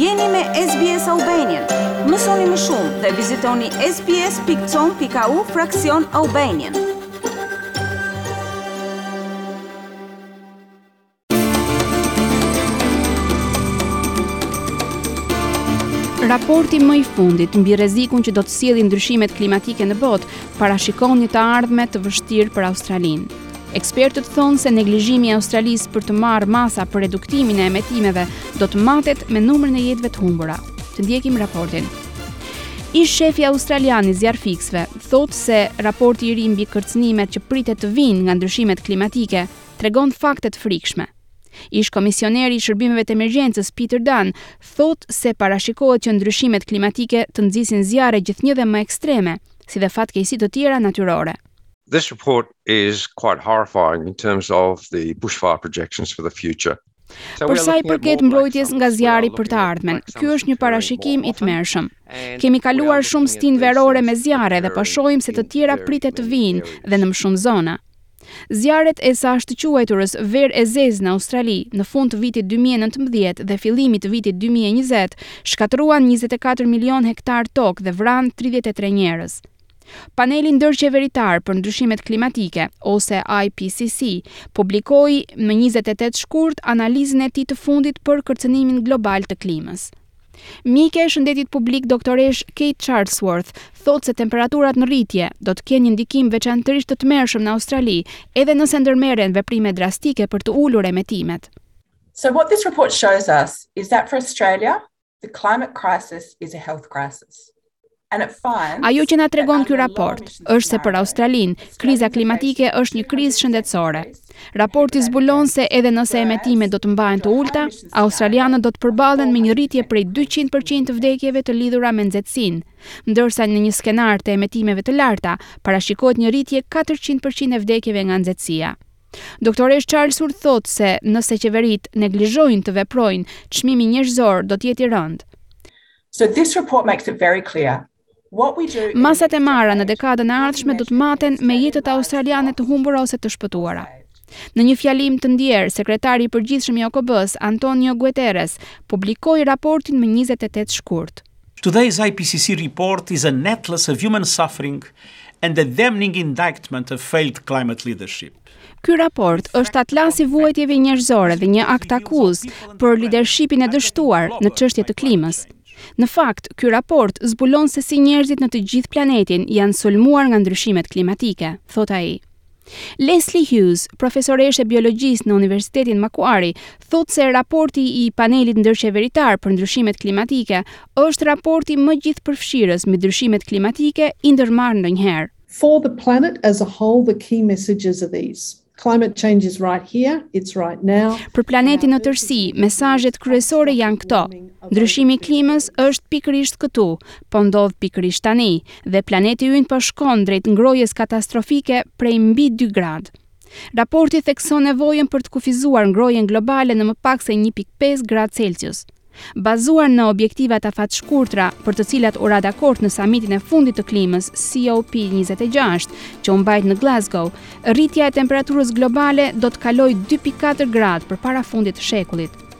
Jeni me SBS Albanian. Mësoni më shumë dhe vizitoni sbs.com.au fraksion Albanian. Raporti më i fundit mbi rrezikun që do të sjellin ndryshimet klimatike në botë parashikon një të ardhme të vështirë për Australinë. Ekspertët thonë se neglizhimi i Australisë për të marrë masa për reduktimin e emetimeve do të matet me numrin e jetëve të humbura. Të ndjekim raportin. Ish shefi australian i zjarrfikësve thotë se raporti i ri mbi kërcënimet që pritet të vijnë nga ndryshimet klimatike tregon fakte të frikshme. Ish-komisioneri i Shërbimeve të Emergjencës, Peter Dunn, thotë se parashikohet që ndryshimet klimatike të nxisin zjarre gjithnjë dhe më ekstreme, si dhe fatkeqësi të tjera natyrore. This report is quite horrifying in terms of the bushfire projections for the future. Për sa i përket mbrojtjes nga zjarri për të ardhmen, ky është një parashikim i tmerrshëm. Kemi kaluar shumë stinë verore me zjarre dhe po shohim se të tjera pritet të vijnë dhe në më shumë zona. Zjarret e së ashtuquajturës verë e zezë në Australi, në fund të vitit dy mijë e nëntëmbëdhjetë dhe fillimit të vitit dy mijë e njëzet, shkatërruan njëzet e katër milionë hektarë tokë dhe vranë tridhjetë e tre njerëz. Paneli Ndërqeveritar për Ndryshimet Klimatike, ose IPCC, publikoi më njëzet e tetë shkurt analizën e tij të fundit për kërcënimin global të klimës. Mjekja e shëndetit publik doktoreshë Kate Charlesworth thotë se temperaturat në rritje do të kenë një ndikim veçanërisht të tmerrshëm në Australi edhe nëse ndërmerren veprime drastike për të ulur emetimet. So what this report shows us is that for Australia, The climate crisis is a health crisis. Ajo që na tregon ky raport është se për Australinë, kriza klimatike është një krizë shëndetësore. Raporti zbulon se edhe nëse emetimet do të mbahen të ulëta, australianët do të përballen me një rritje prej 200% të vdekjeve të lidhura me nxehtësinë, ndërsa në një skenar të emetimeve të larta parashikohet një rritje 400% e vdekjeve nga nxehtësia. Doktoreshë Charlesworth thotë se nëse qeveritë neglizhojnë të veprojnë, çmimi njerëzor do të jetë i rëndë. So this report makes it very clear Masat e marra në dekadën e ardhshme do të maten me jetët australiane të humbura ose të shpëtuara. Në një fjalim të ndjerë, sekretari i përgjithshëm i OKB-së, Antonio Guterres, publikoi raportin më 28 shkurt. Today's IPCC report is an atlas of human suffering and a damning indictment of failed climate leadership. Ky raport është atlas i vuajtjeve njerëzore dhe një aktakuzë për lidershipin e dështuar në çështje të klimës. Në fakt, ky raport zbulon se si njerëzit në të gjithë planetin janë sulmuar nga ndryshimet klimatike, thotë ai. Lesley Hughes, profesoreshë e biologjisë në Universitetin Macquarie, thotë se raporti i Panelit Ndërqeveritar për Ndryshimet Klimatike është raporti më gjithëpërfshirës mbi ndryshimet klimatike i ndërmarrë ndonjëherë. For the planet as a whole the key messages are these, Climate change is right here, it's right now. Për planetin në tërësi, mesazhet kryesore janë këto, Ndryshimi i klimës është pikërisht këtu, po ndodh pikërisht tani. dhe planeti ynë po shkon drejt ngrohjes katastrofike prej mbi dy gradë. Raporti thekson nevojën për të kufizuar ngrohjen globale në më pak se një pikë pesë gradë Celsius. Bazuar në objektivat afatshkurtra, për të cilat u ra dakord në samitin e fundit të klimës COP26, që u mbajt në Glasgow, rritja e temperaturës globale do të kalojë dy pikë katër gradë përpara fundit të shekullit.